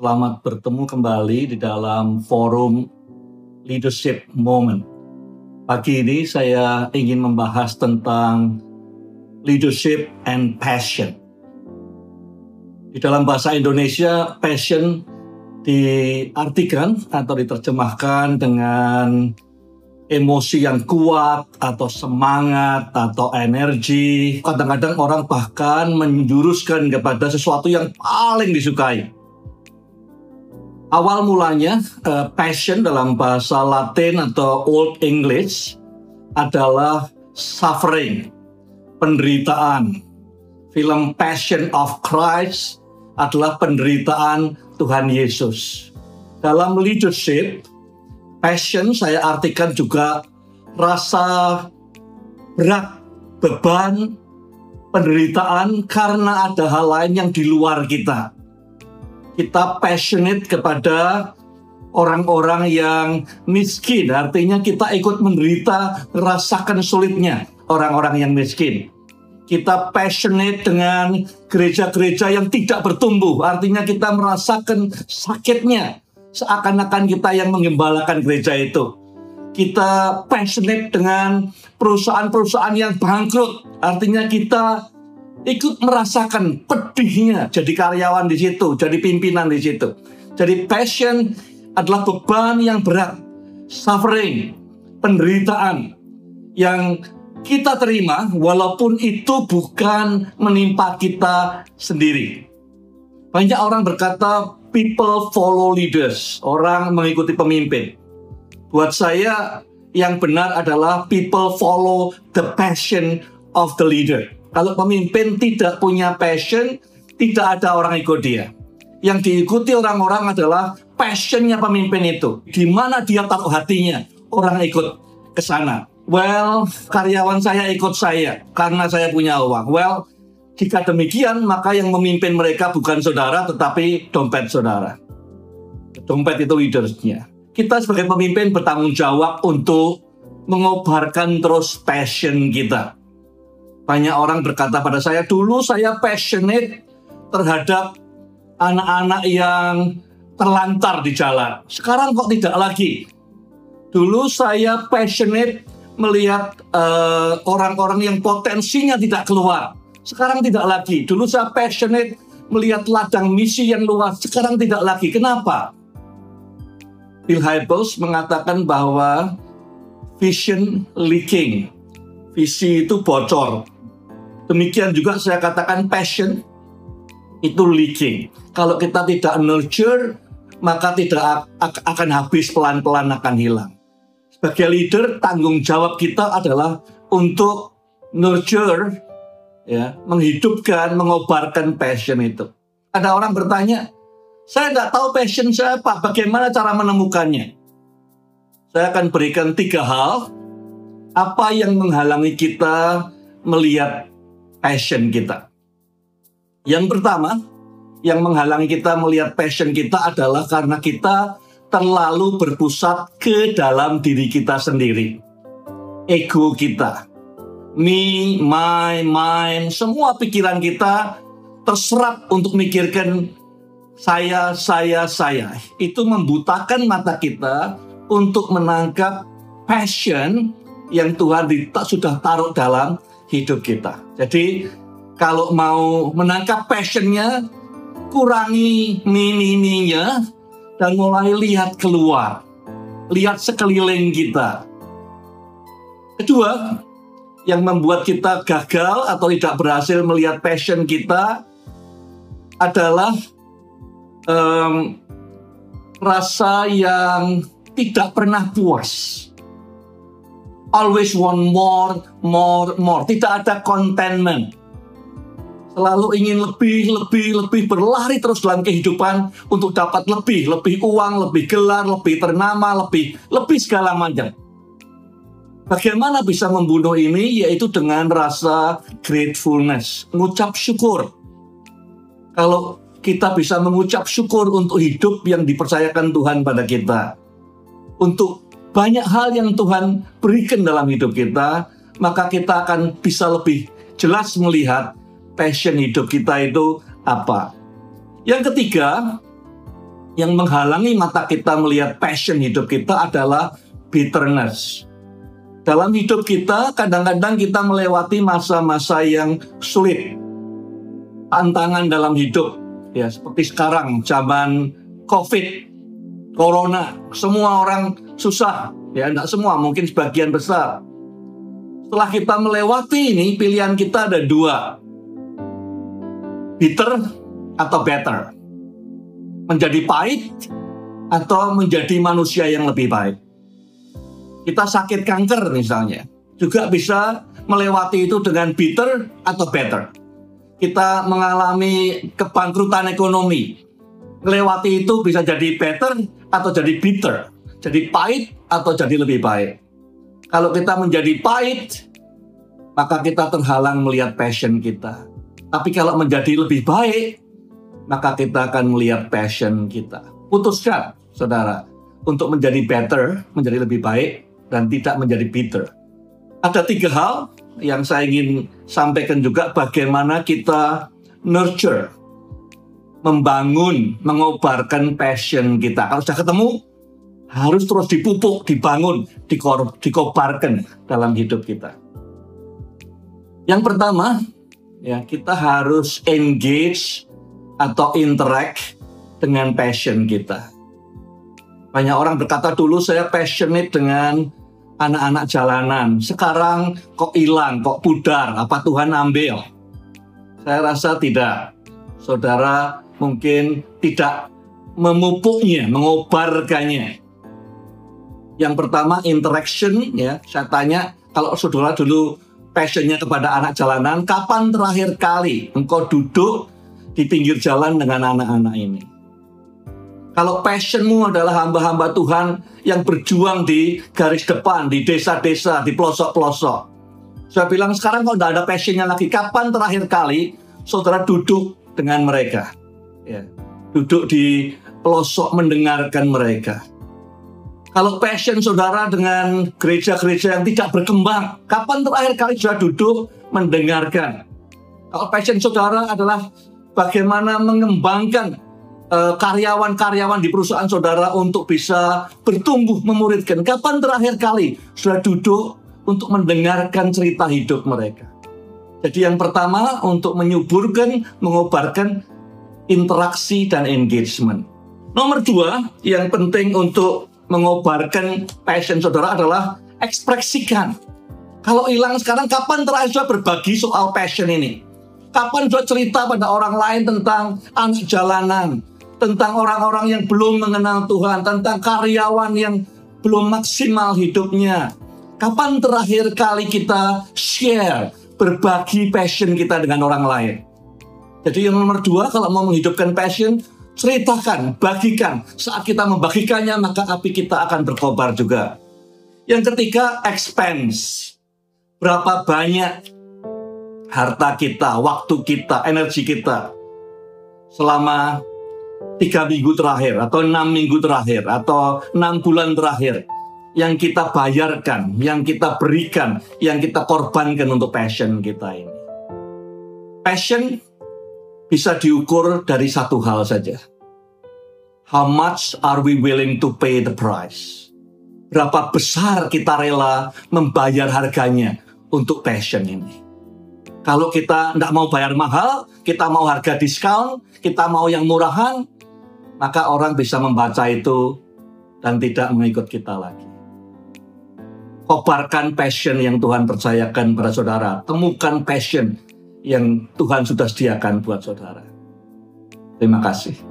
Selamat bertemu kembali di dalam forum Leadership Moment. Pagi ini saya ingin membahas tentang leadership and passion. Di dalam bahasa Indonesia, passion diartikan atau diterjemahkan dengan emosi yang kuat atau semangat atau energi. Kadang-kadang orang bahkan menjuruskan kepada sesuatu yang paling disukai. Awal mulanya uh, passion dalam bahasa Latin atau Old English adalah suffering, penderitaan. Film Passion of Christ adalah penderitaan Tuhan Yesus. Dalam leadership, passion saya artikan juga rasa berat, beban, penderitaan karena ada hal lain yang di luar kita. Kita passionate kepada orang-orang yang miskin, artinya kita ikut menderita, rasakan sulitnya orang-orang yang miskin. Kita passionate dengan gereja-gereja yang tidak bertumbuh, artinya kita merasakan sakitnya seakan-akan kita yang mengembalakan gereja itu. Kita passionate dengan perusahaan-perusahaan yang bangkrut, artinya kita ikut merasakan pedihnya jadi karyawan di situ, jadi pimpinan di situ. Jadi passion adalah beban yang berat, suffering, penderitaan yang kita terima walaupun itu bukan menimpa kita sendiri. Banyak orang berkata people follow leaders. Orang mengikuti pemimpin. Buat saya yang benar adalah people follow the passion of the leader. Kalau pemimpin tidak punya passion, tidak ada orang ikut dia. Yang diikuti orang-orang adalah passionnya pemimpin itu. Di mana dia taruh hatinya, orang ikut ke sana. Well, karyawan saya ikut saya karena saya punya uang. Well, jika demikian, maka yang memimpin mereka bukan saudara, tetapi dompet saudara. Dompet itu leadersnya. Kita sebagai pemimpin bertanggung jawab untuk mengobarkan terus passion kita. Banyak orang berkata pada saya, dulu saya passionate terhadap anak-anak yang terlantar di jalan. Sekarang kok tidak lagi. Dulu saya passionate melihat eh, orang-orang uh, yang potensinya tidak keluar. Sekarang tidak lagi. Dulu saya passionate melihat ladang misi yang luas. Sekarang tidak lagi. Kenapa? Bill Hybels mengatakan bahwa vision leaking. Visi itu bocor. Demikian juga saya katakan passion itu leaking. Kalau kita tidak nurture, maka tidak akan habis pelan-pelan akan hilang. Sebagai leader, tanggung jawab kita adalah untuk nurture ya menghidupkan, mengobarkan passion itu. Ada orang bertanya, saya nggak tahu passion saya apa, bagaimana cara menemukannya? Saya akan berikan tiga hal, apa yang menghalangi kita melihat passion kita. Yang pertama, yang menghalangi kita melihat passion kita adalah karena kita terlalu berpusat ke dalam diri kita sendiri. Ego kita me, my, mine, semua pikiran kita terserap untuk mikirkan saya, saya, saya. Itu membutakan mata kita untuk menangkap passion yang Tuhan sudah taruh dalam hidup kita. Jadi kalau mau menangkap passionnya, kurangi mini-mininya dan mulai lihat keluar. Lihat sekeliling kita. Kedua, yang membuat kita gagal atau tidak berhasil melihat passion kita adalah um, rasa yang tidak pernah puas. Always want more, more, more. Tidak ada contentment. Selalu ingin lebih, lebih, lebih berlari terus dalam kehidupan untuk dapat lebih, lebih uang, lebih gelar, lebih ternama, lebih, lebih segala macam. Bagaimana bisa membunuh ini? Yaitu dengan rasa gratefulness, mengucap syukur. Kalau kita bisa mengucap syukur untuk hidup yang dipercayakan Tuhan pada kita, untuk banyak hal yang Tuhan berikan dalam hidup kita, maka kita akan bisa lebih jelas melihat passion hidup kita itu apa. Yang ketiga, yang menghalangi mata kita melihat passion hidup kita adalah bitterness. Dalam hidup kita, kadang-kadang kita melewati masa-masa yang sulit. Tantangan dalam hidup, ya seperti sekarang, zaman COVID, Corona, semua orang susah. Ya, tidak semua, mungkin sebagian besar. Setelah kita melewati ini, pilihan kita ada dua. Bitter atau better. Menjadi pahit atau menjadi manusia yang lebih baik. Kita sakit kanker misalnya, juga bisa melewati itu dengan bitter atau better. Kita mengalami kebangkrutan ekonomi, melewati itu bisa jadi better atau jadi bitter, jadi pahit atau jadi lebih baik. Kalau kita menjadi pahit, maka kita terhalang melihat passion kita. Tapi kalau menjadi lebih baik, maka kita akan melihat passion kita. Putuskan, saudara, untuk menjadi better, menjadi lebih baik, dan tidak menjadi bitter. Ada tiga hal yang saya ingin sampaikan juga bagaimana kita nurture, membangun, mengobarkan passion kita. Kalau sudah ketemu, harus terus dipupuk, dibangun, dikor, dikobarkan dalam hidup kita. Yang pertama, ya kita harus engage atau interact dengan passion kita. Banyak orang berkata dulu saya passionate dengan anak-anak jalanan. Sekarang kok hilang, kok pudar, apa Tuhan ambil? Saya rasa tidak. Saudara mungkin tidak memupuknya, mengobarkannya. Yang pertama interaction ya, saya tanya kalau saudara dulu passionnya kepada anak jalanan, kapan terakhir kali engkau duduk di pinggir jalan dengan anak-anak ini? Kalau passionmu adalah hamba-hamba Tuhan yang berjuang di garis depan, di desa-desa, di pelosok-pelosok. Saya bilang sekarang kalau tidak ada passionnya lagi, kapan terakhir kali saudara duduk dengan mereka? Ya, duduk di pelosok mendengarkan mereka. Kalau passion saudara dengan gereja-gereja yang tidak berkembang, kapan terakhir kali sudah duduk mendengarkan? Kalau passion saudara adalah bagaimana mengembangkan eh, karyawan-karyawan di perusahaan saudara untuk bisa bertumbuh memuridkan. Kapan terakhir kali sudah duduk untuk mendengarkan cerita hidup mereka? Jadi yang pertama untuk menyuburkan, mengobarkan interaksi dan engagement. Nomor dua, yang penting untuk mengobarkan passion saudara adalah ekspresikan. Kalau hilang sekarang, kapan terakhir saudara berbagi soal passion ini? Kapan saudara cerita pada orang lain tentang anak jalanan, tentang orang-orang yang belum mengenal Tuhan, tentang karyawan yang belum maksimal hidupnya? Kapan terakhir kali kita share, berbagi passion kita dengan orang lain? Jadi yang nomor dua, kalau mau menghidupkan passion, ceritakan, bagikan. Saat kita membagikannya, maka api kita akan berkobar juga. Yang ketiga, expense. Berapa banyak harta kita, waktu kita, energi kita selama tiga minggu terakhir, atau enam minggu terakhir, atau enam bulan terakhir yang kita bayarkan, yang kita berikan, yang kita korbankan untuk passion kita ini. Passion bisa diukur dari satu hal saja. How much are we willing to pay the price? Berapa besar kita rela membayar harganya untuk passion ini? Kalau kita tidak mau bayar mahal, kita mau harga diskon, kita mau yang murahan, maka orang bisa membaca itu dan tidak mengikut kita lagi. Kobarkan passion yang Tuhan percayakan pada saudara. Temukan passion yang Tuhan sudah sediakan buat saudara. Terima kasih.